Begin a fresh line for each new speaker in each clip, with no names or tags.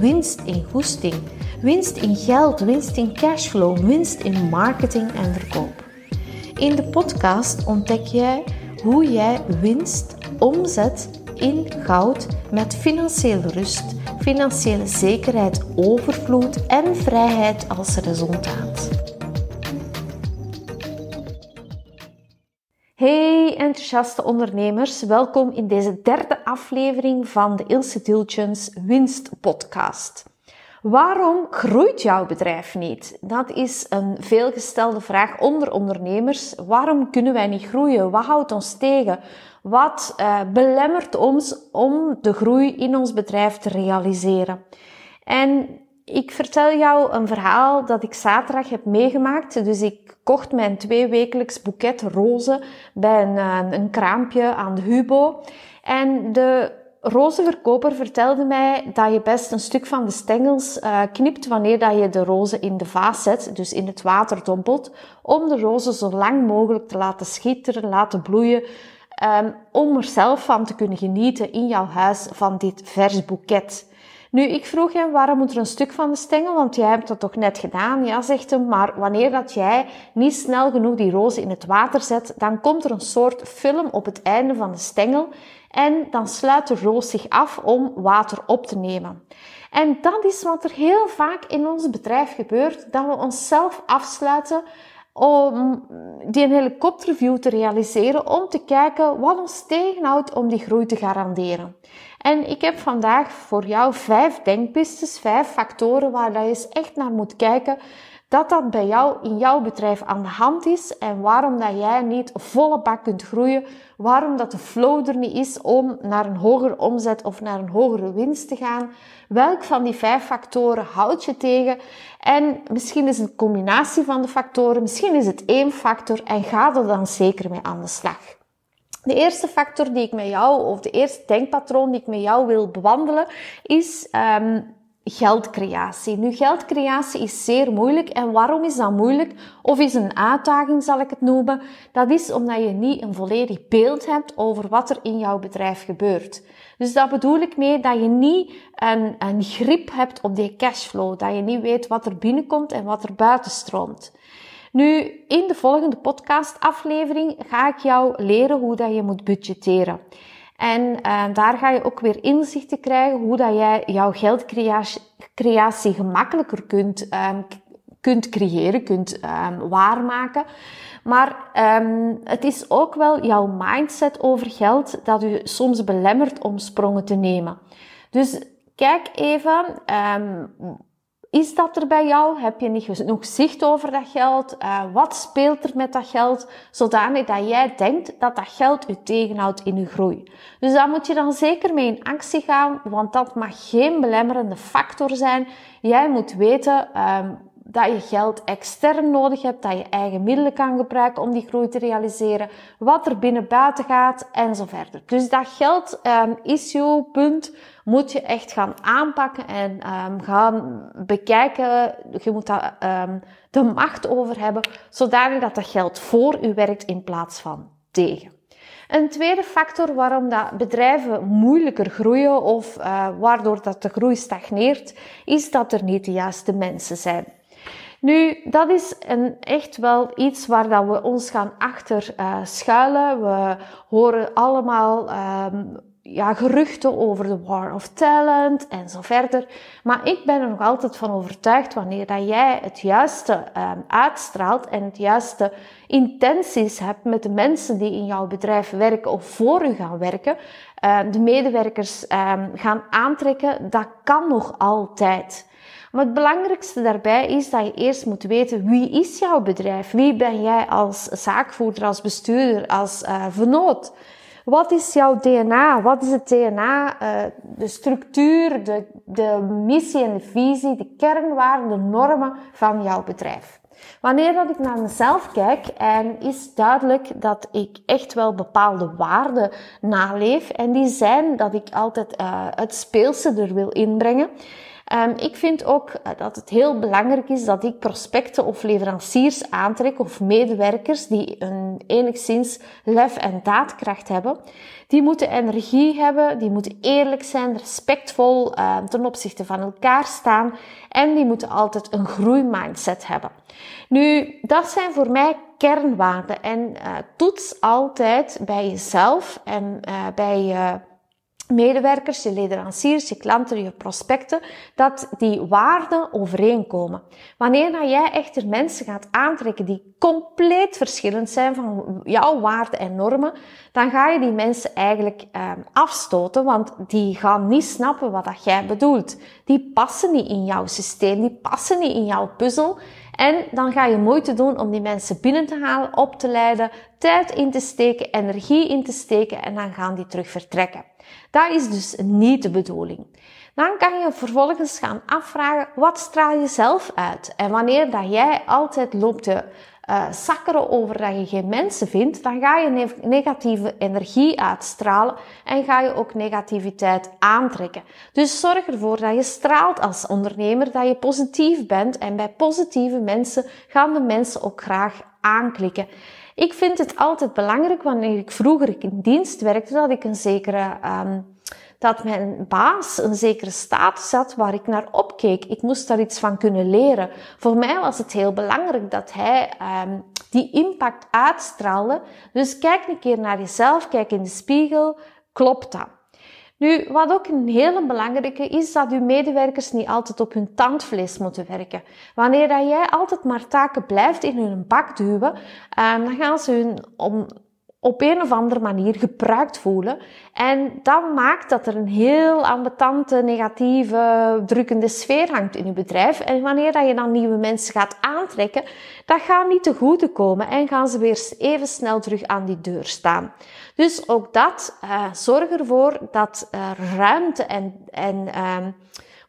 winst in goesting, winst in geld, winst in cashflow, winst in marketing en verkoop. In de podcast ontdek jij hoe jij winst omzet in goud met financiële rust, financiële zekerheid, overvloed en vrijheid als resultaat. Hey enthousiaste ondernemers, welkom in deze derde aflevering van de Ilse Diltjens Winst Podcast. Waarom groeit jouw bedrijf niet? Dat is een veelgestelde vraag onder ondernemers. Waarom kunnen wij niet groeien? Wat houdt ons tegen? Wat uh, belemmert ons om de groei in ons bedrijf te realiseren? En ik vertel jou een verhaal dat ik zaterdag heb meegemaakt. Dus ik kocht mijn tweewekelijks boeket rozen bij een, eh, een kraampje aan de Hubo. En de rozenverkoper vertelde mij dat je best een stuk van de stengels uh, knipt wanneer dat je de rozen in de vaas zet, dus in het water dompelt, om de rozen zo lang mogelijk te laten schitteren, laten bloeien, um, om er zelf van te kunnen genieten in jouw huis van dit vers boeket. Nu, ik vroeg hem, waarom moet er een stuk van de stengel? Want jij hebt dat toch net gedaan? Ja, zegt hem, maar wanneer dat jij niet snel genoeg die rozen in het water zet, dan komt er een soort film op het einde van de stengel en dan sluit de roos zich af om water op te nemen. En dat is wat er heel vaak in ons bedrijf gebeurt, dat we onszelf afsluiten om die helikopterview te realiseren, om te kijken wat ons tegenhoudt om die groei te garanderen. En ik heb vandaag voor jou vijf denkpistes, vijf factoren waar je eens echt naar moet kijken dat dat bij jou in jouw bedrijf aan de hand is en waarom dat jij niet volle bak kunt groeien, waarom dat de flow er niet is om naar een hogere omzet of naar een hogere winst te gaan. Welk van die vijf factoren houd je tegen? En misschien is het een combinatie van de factoren, misschien is het één factor en ga er dan zeker mee aan de slag. De eerste factor die ik met jou, of de eerste denkpatroon die ik met jou wil bewandelen, is um, geldcreatie. Nu, geldcreatie is zeer moeilijk. En waarom is dat moeilijk? Of is een uitdaging, zal ik het noemen? Dat is omdat je niet een volledig beeld hebt over wat er in jouw bedrijf gebeurt. Dus dat bedoel ik mee dat je niet een, een grip hebt op die cashflow. Dat je niet weet wat er binnenkomt en wat er buiten stroomt. Nu, in de volgende podcastaflevering ga ik jou leren hoe dat je moet budgetteren. En uh, daar ga je ook weer inzichten krijgen hoe dat jij jouw geldcreatie gemakkelijker kunt, um, kunt creëren, kunt um, waarmaken. Maar um, het is ook wel jouw mindset over geld dat u soms belemmert om sprongen te nemen. Dus kijk even is dat er bij jou? Heb je niet genoeg zicht over dat geld? Uh, wat speelt er met dat geld? Zodanig dat jij denkt dat dat geld u tegenhoudt in uw groei. Dus daar moet je dan zeker mee in actie gaan, want dat mag geen belemmerende factor zijn. Jij moet weten um, dat je geld extern nodig hebt, dat je eigen middelen kan gebruiken om die groei te realiseren, wat er binnen buiten gaat en zo verder. Dus dat geld um, issue punt moet je echt gaan aanpakken en um, gaan bekijken. Je moet daar um, de macht over hebben, zodanig dat dat geld voor u werkt in plaats van tegen. Een tweede factor waarom dat bedrijven moeilijker groeien of uh, waardoor dat de groei stagneert, is dat er niet de juiste mensen zijn. Nu, dat is een, echt wel iets waar dat we ons gaan achter uh, schuilen. We horen allemaal um, ja, geruchten over de war of talent en zo verder. Maar ik ben er nog altijd van overtuigd wanneer dat jij het juiste um, uitstraalt en het juiste intenties hebt met de mensen die in jouw bedrijf werken of voor u gaan werken, uh, de medewerkers um, gaan aantrekken, dat kan nog altijd. Maar het belangrijkste daarbij is dat je eerst moet weten wie is jouw bedrijf? Wie ben jij als zaakvoerder, als bestuurder, als uh, vernoot? Wat is jouw DNA? Wat is het DNA? Uh, de structuur, de, de missie en de visie, de kernwaarden, de normen van jouw bedrijf. Wanneer dat ik naar mezelf kijk en is duidelijk dat ik echt wel bepaalde waarden naleef en die zijn dat ik altijd uh, het speelse er wil inbrengen. Um, ik vind ook uh, dat het heel belangrijk is dat ik prospecten of leveranciers aantrek of medewerkers die een enigszins lef en daadkracht hebben. Die moeten energie hebben, die moeten eerlijk zijn, respectvol uh, ten opzichte van elkaar staan en die moeten altijd een groeimindset hebben. Nu, dat zijn voor mij kernwaarden en uh, toets altijd bij jezelf en uh, bij je medewerkers, je leveranciers, je klanten, je prospecten, dat die waarden overeenkomen. Wanneer nou jij echter mensen gaat aantrekken die compleet verschillend zijn van jouw waarden en normen, dan ga je die mensen eigenlijk eh, afstoten, want die gaan niet snappen wat dat jij bedoelt. Die passen niet in jouw systeem, die passen niet in jouw puzzel. En dan ga je moeite doen om die mensen binnen te halen, op te leiden, tijd in te steken, energie in te steken en dan gaan die terug vertrekken. Dat is dus niet de bedoeling. Dan kan je vervolgens gaan afvragen, wat straal je zelf uit? En wanneer dat jij altijd loopt uh, over dat je geen mensen vindt, dan ga je negatieve energie uitstralen en ga je ook negativiteit aantrekken. Dus zorg ervoor dat je straalt als ondernemer, dat je positief bent en bij positieve mensen gaan de mensen ook graag aanklikken. Ik vind het altijd belangrijk wanneer ik vroeger in dienst werkte, dat ik een zekere, um, dat mijn baas een zekere status had waar ik naar opkeek. Ik moest daar iets van kunnen leren. Voor mij was het heel belangrijk dat hij um, die impact uitstraalde. Dus kijk een keer naar jezelf, kijk in de spiegel, klopt dat? Nu, wat ook een hele belangrijke is, dat uw medewerkers niet altijd op hun tandvlees moeten werken. Wanneer dat jij altijd maar taken blijft in hun bak duwen, ehm, dan gaan ze hun om, op een of andere manier gebruikt voelen. En dat maakt dat er een heel ambetante, negatieve, drukkende sfeer hangt in je bedrijf. En wanneer dat je dan nieuwe mensen gaat aantrekken, dat gaat niet te goede komen en gaan ze weer even snel terug aan die deur staan. Dus ook dat, uh, zorg ervoor dat ruimte en, en uh,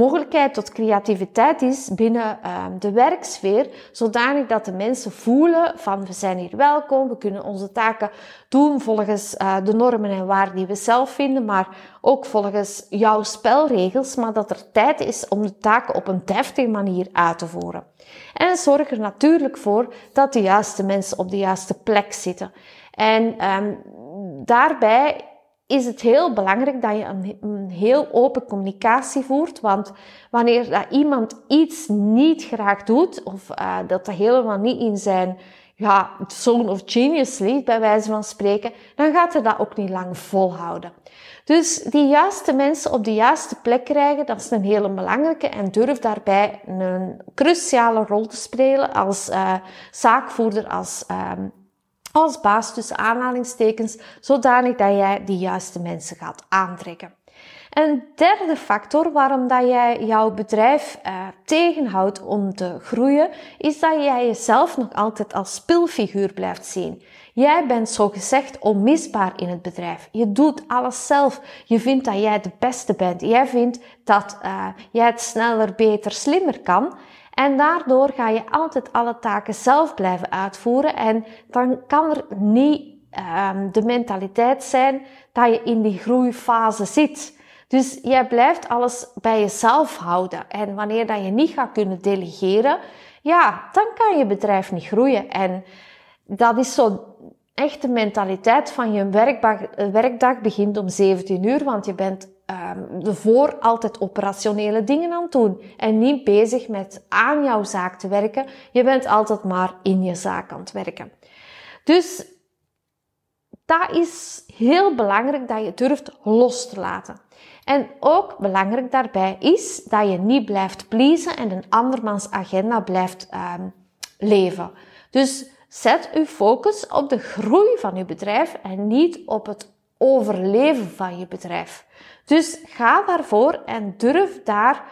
mogelijkheid tot creativiteit is binnen uh, de werksfeer, zodanig dat de mensen voelen van we zijn hier welkom, we kunnen onze taken doen volgens uh, de normen en waarden die we zelf vinden, maar ook volgens jouw spelregels, maar dat er tijd is om de taken op een deftige manier uit te voeren. En zorg er natuurlijk voor dat de juiste mensen op de juiste plek zitten. En um, daarbij is het heel belangrijk dat je een, heel open communicatie voert. Want wanneer dat iemand iets niet graag doet, of uh, dat dat helemaal niet in zijn ja, zone of genius ligt, bij wijze van spreken, dan gaat hij dat ook niet lang volhouden. Dus die juiste mensen op de juiste plek krijgen, dat is een hele belangrijke en durf daarbij een cruciale rol te spelen als uh, zaakvoerder, als uh, als baas tussen aanhalingstekens, zodanig dat jij de juiste mensen gaat aantrekken. Een derde factor waarom dat jij jouw bedrijf uh, tegenhoudt om te groeien, is dat jij jezelf nog altijd als spilfiguur blijft zien. Jij bent zogezegd onmisbaar in het bedrijf. Je doet alles zelf. Je vindt dat jij de beste bent. Jij vindt dat uh, jij het sneller, beter, slimmer kan. En daardoor ga je altijd alle taken zelf blijven uitvoeren. En dan kan er niet um, de mentaliteit zijn dat je in die groeifase zit. Dus jij blijft alles bij jezelf houden. En wanneer dat je niet gaat kunnen delegeren, ja, dan kan je bedrijf niet groeien. En dat is zo echt de mentaliteit van je werkdag, werkdag begint om 17 uur, want je bent um, ervoor altijd operationele dingen aan het doen en niet bezig met aan jouw zaak te werken. Je bent altijd maar in je zaak aan het werken. Dus dat is heel belangrijk dat je durft los te laten. En ook belangrijk daarbij is dat je niet blijft pleasen en een andermans agenda blijft um, leven. Dus zet uw focus op de groei van uw bedrijf en niet op het overleven van je bedrijf. Dus ga daarvoor en durf daar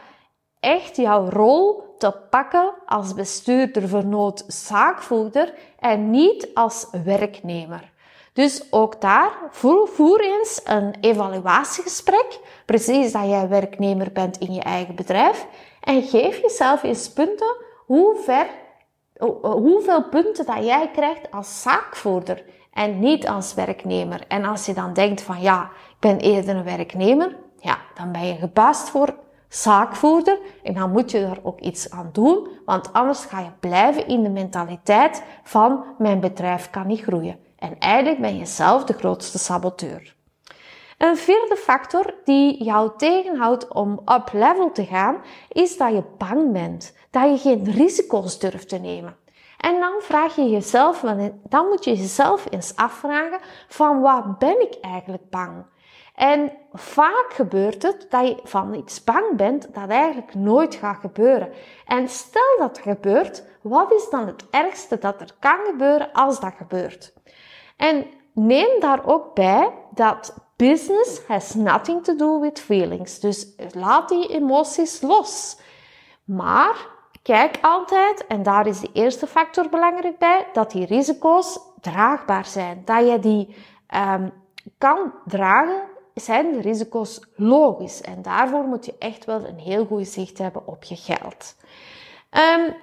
echt jouw rol te pakken als bestuurder, vernoot, zaakvoerder en niet als werknemer. Dus ook daar, voer eens een evaluatiegesprek, precies dat jij werknemer bent in je eigen bedrijf, en geef jezelf eens punten hoe ver, hoeveel punten dat jij krijgt als zaakvoerder en niet als werknemer. En als je dan denkt van ja, ben eerder een werknemer, ja, dan ben je gepast voor zaakvoerder en dan moet je daar ook iets aan doen, want anders ga je blijven in de mentaliteit van mijn bedrijf kan niet groeien. En eigenlijk ben je zelf de grootste saboteur. Een vierde factor die jou tegenhoudt om up level te gaan, is dat je bang bent, dat je geen risico's durft te nemen. En dan vraag je jezelf, dan moet je jezelf eens afvragen van wat ben ik eigenlijk bang? En vaak gebeurt het dat je van iets bang bent dat eigenlijk nooit gaat gebeuren. En stel dat het gebeurt, wat is dan het ergste dat er kan gebeuren als dat gebeurt? En neem daar ook bij dat business has nothing to do with feelings. Dus laat die emoties los. Maar kijk altijd, en daar is de eerste factor belangrijk bij, dat die risico's draagbaar zijn. Dat je die um, kan dragen zijn de risico's logisch. En daarvoor moet je echt wel een heel goed zicht hebben op je geld. Um,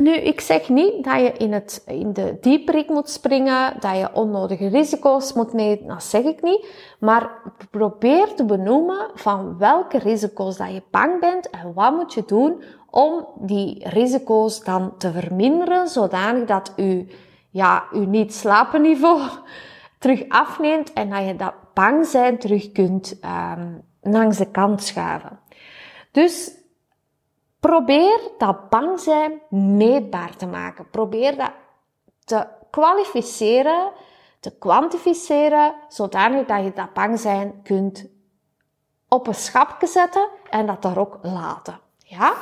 nu, ik zeg niet dat je in, het, in de dieperik moet springen, dat je onnodige risico's moet nemen, dat zeg ik niet. Maar probeer te benoemen van welke risico's dat je bang bent en wat moet je doen om die risico's dan te verminderen, zodanig dat u, ja, u niet slapenniveau terug afneemt en dat je dat bang zijn terug kunt um, langs de kant schuiven. Dus probeer dat bang zijn meetbaar te maken. Probeer dat te kwalificeren, te kwantificeren, zodanig dat je dat bang zijn kunt op een schapje zetten en dat daar ook laten. Ja?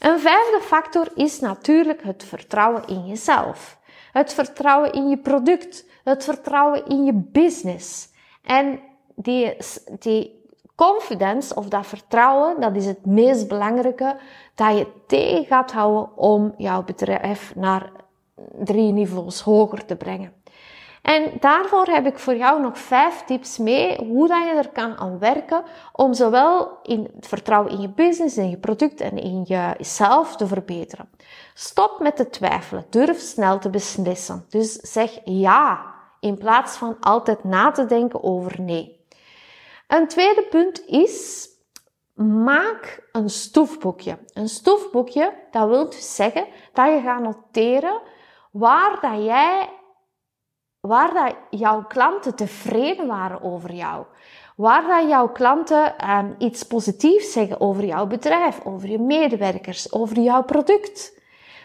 Een vijfde factor is natuurlijk het vertrouwen in jezelf. Het vertrouwen in je product. Het vertrouwen in je business. En die, die confidence of dat vertrouwen, dat is het meest belangrijke dat je tegen gaat houden om jouw bedrijf naar drie niveaus hoger te brengen. En daarvoor heb ik voor jou nog vijf tips mee hoe dat je er kan aan werken om zowel in het vertrouwen in je business, in je product en in jezelf te verbeteren. Stop met te twijfelen. Durf snel te beslissen. Dus zeg ja in plaats van altijd na te denken over nee. Een tweede punt is, maak een stoefboekje. Een stoefboekje, dat wil dus zeggen dat je gaat noteren waar dat jij, waar dat jouw klanten tevreden waren over jou. Waar dat jouw klanten um, iets positiefs zeggen over jouw bedrijf, over je medewerkers, over jouw product.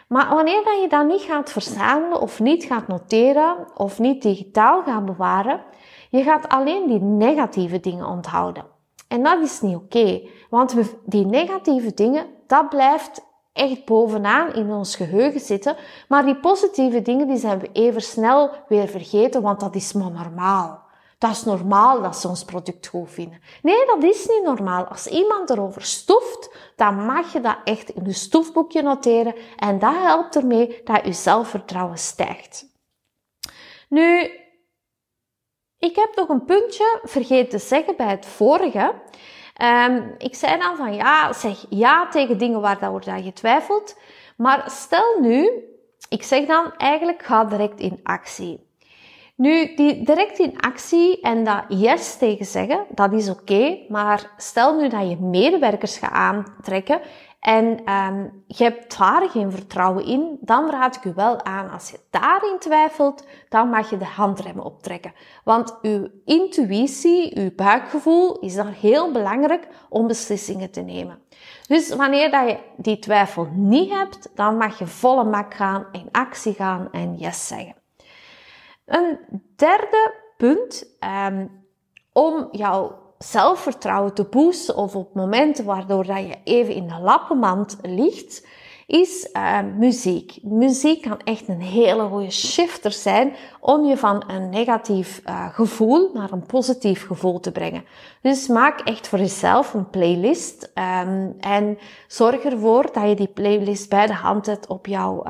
Maar wanneer dat je dat niet gaat verzamelen of niet gaat noteren of niet digitaal gaat bewaren, je gaat alleen die negatieve dingen onthouden. En dat is niet oké, want die negatieve dingen, dat blijft echt bovenaan in ons geheugen zitten. Maar die positieve dingen, die zijn we even snel weer vergeten, want dat is maar normaal. Dat is normaal dat ze ons product goed vinden. Nee, dat is niet normaal. Als iemand erover stoeft, dan mag je dat echt in je stoefboekje noteren. En dat helpt ermee dat je zelfvertrouwen stijgt. Nu, ik heb nog een puntje vergeten te zeggen bij het vorige. Um, ik zei dan van ja, zeg ja tegen dingen waar dat je twijfelt. Maar stel nu, ik zeg dan eigenlijk ga direct in actie. Nu, die direct in actie en dat yes tegen zeggen, dat is oké. maar stel nu dat je medewerkers gaat aantrekken en um, je hebt daar geen vertrouwen in, dan raad ik u wel aan, als je daarin twijfelt, dan mag je de handremmen optrekken. Want uw intuïtie, uw buikgevoel is daar heel belangrijk om beslissingen te nemen. Dus wanneer dat je die twijfel niet hebt, dan mag je volle mak gaan, in actie gaan en yes zeggen. Een derde punt um, om jouw zelfvertrouwen te boosten of op momenten waardoor dat je even in de lappenmand ligt, is uh, muziek. Muziek kan echt een hele goede shifter zijn om je van een negatief uh, gevoel naar een positief gevoel te brengen. Dus maak echt voor jezelf een playlist um, en zorg ervoor dat je die playlist bij de hand hebt op jouw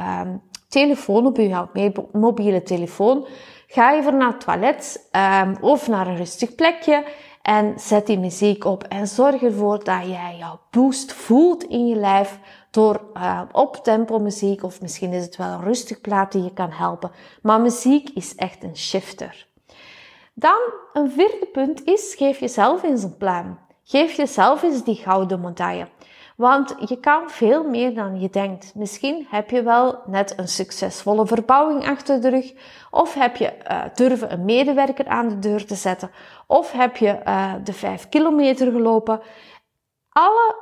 telefoon, op jouw mobiele telefoon. Ga even naar het toilet um, of naar een rustig plekje en zet die muziek op en zorg ervoor dat jij jouw boost voelt in je lijf door uh, op tempo muziek of misschien is het wel een rustig plaat die je kan helpen. Maar muziek is echt een shifter. Dan een vierde punt is, geef jezelf eens een plan. Geef jezelf eens die gouden medaille. Want je kan veel meer dan je denkt. Misschien heb je wel net een succesvolle verbouwing achter de rug. Of heb je uh, durven een medewerker aan de deur te zetten. Of heb je uh, de vijf kilometer gelopen. Alle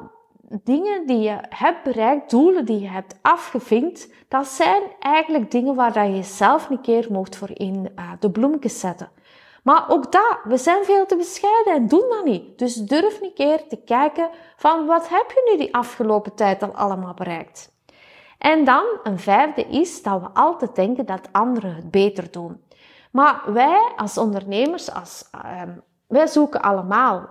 dingen die je hebt bereikt, doelen die je hebt afgevinkt, dat zijn eigenlijk dingen waar je jezelf een keer mocht voor in uh, de bloemjes zetten. Maar ook dat, we zijn veel te bescheiden en doen dat niet. Dus durf een keer te kijken van wat heb je nu die afgelopen tijd al allemaal bereikt. En dan een vijfde is dat we altijd denken dat anderen het beter doen. Maar wij als ondernemers, als, um, wij zoeken allemaal.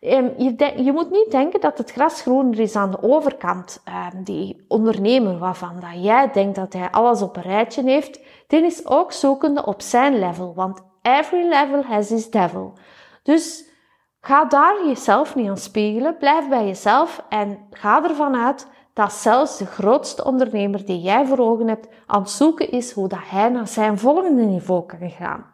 Um, je, je, moet niet denken dat het gras groener is aan de overkant. Um, die ondernemer waarvan dat jij denkt dat hij alles op een rijtje heeft, die is ook zoekende op zijn level. Want Every level has its devil. Dus ga daar jezelf niet aan spiegelen. Blijf bij jezelf en ga ervan uit dat zelfs de grootste ondernemer die jij voor ogen hebt aan het zoeken is hoe dat hij naar zijn volgende niveau kan gaan.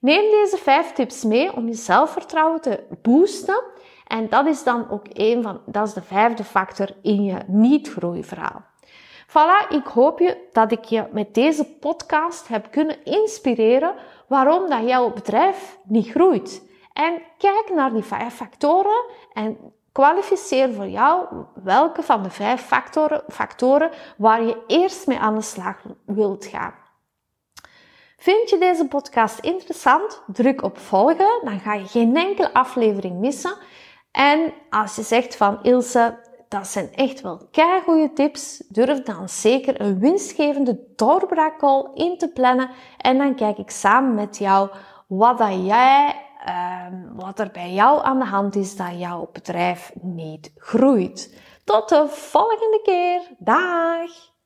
Neem deze vijf tips mee om je zelfvertrouwen te boosten. En dat is dan ook een van, dat is de vijfde factor in je niet-groeiverhaal. Voilà, ik hoop je dat ik je met deze podcast heb kunnen inspireren waarom dat jouw bedrijf niet groeit. En kijk naar die vijf factoren en kwalificeer voor jou welke van de vijf factoren, factoren waar je eerst mee aan de slag wilt gaan. Vind je deze podcast interessant? Druk op volgen, dan ga je geen enkele aflevering missen. En als je zegt van Ilse, dat zijn echt wel goede tips. Durf dan zeker een winstgevende doorbraakcall in te plannen. En dan kijk ik samen met jou wat jij, ehm, wat er bij jou aan de hand is dat jouw bedrijf niet groeit. Tot de volgende keer. Dag!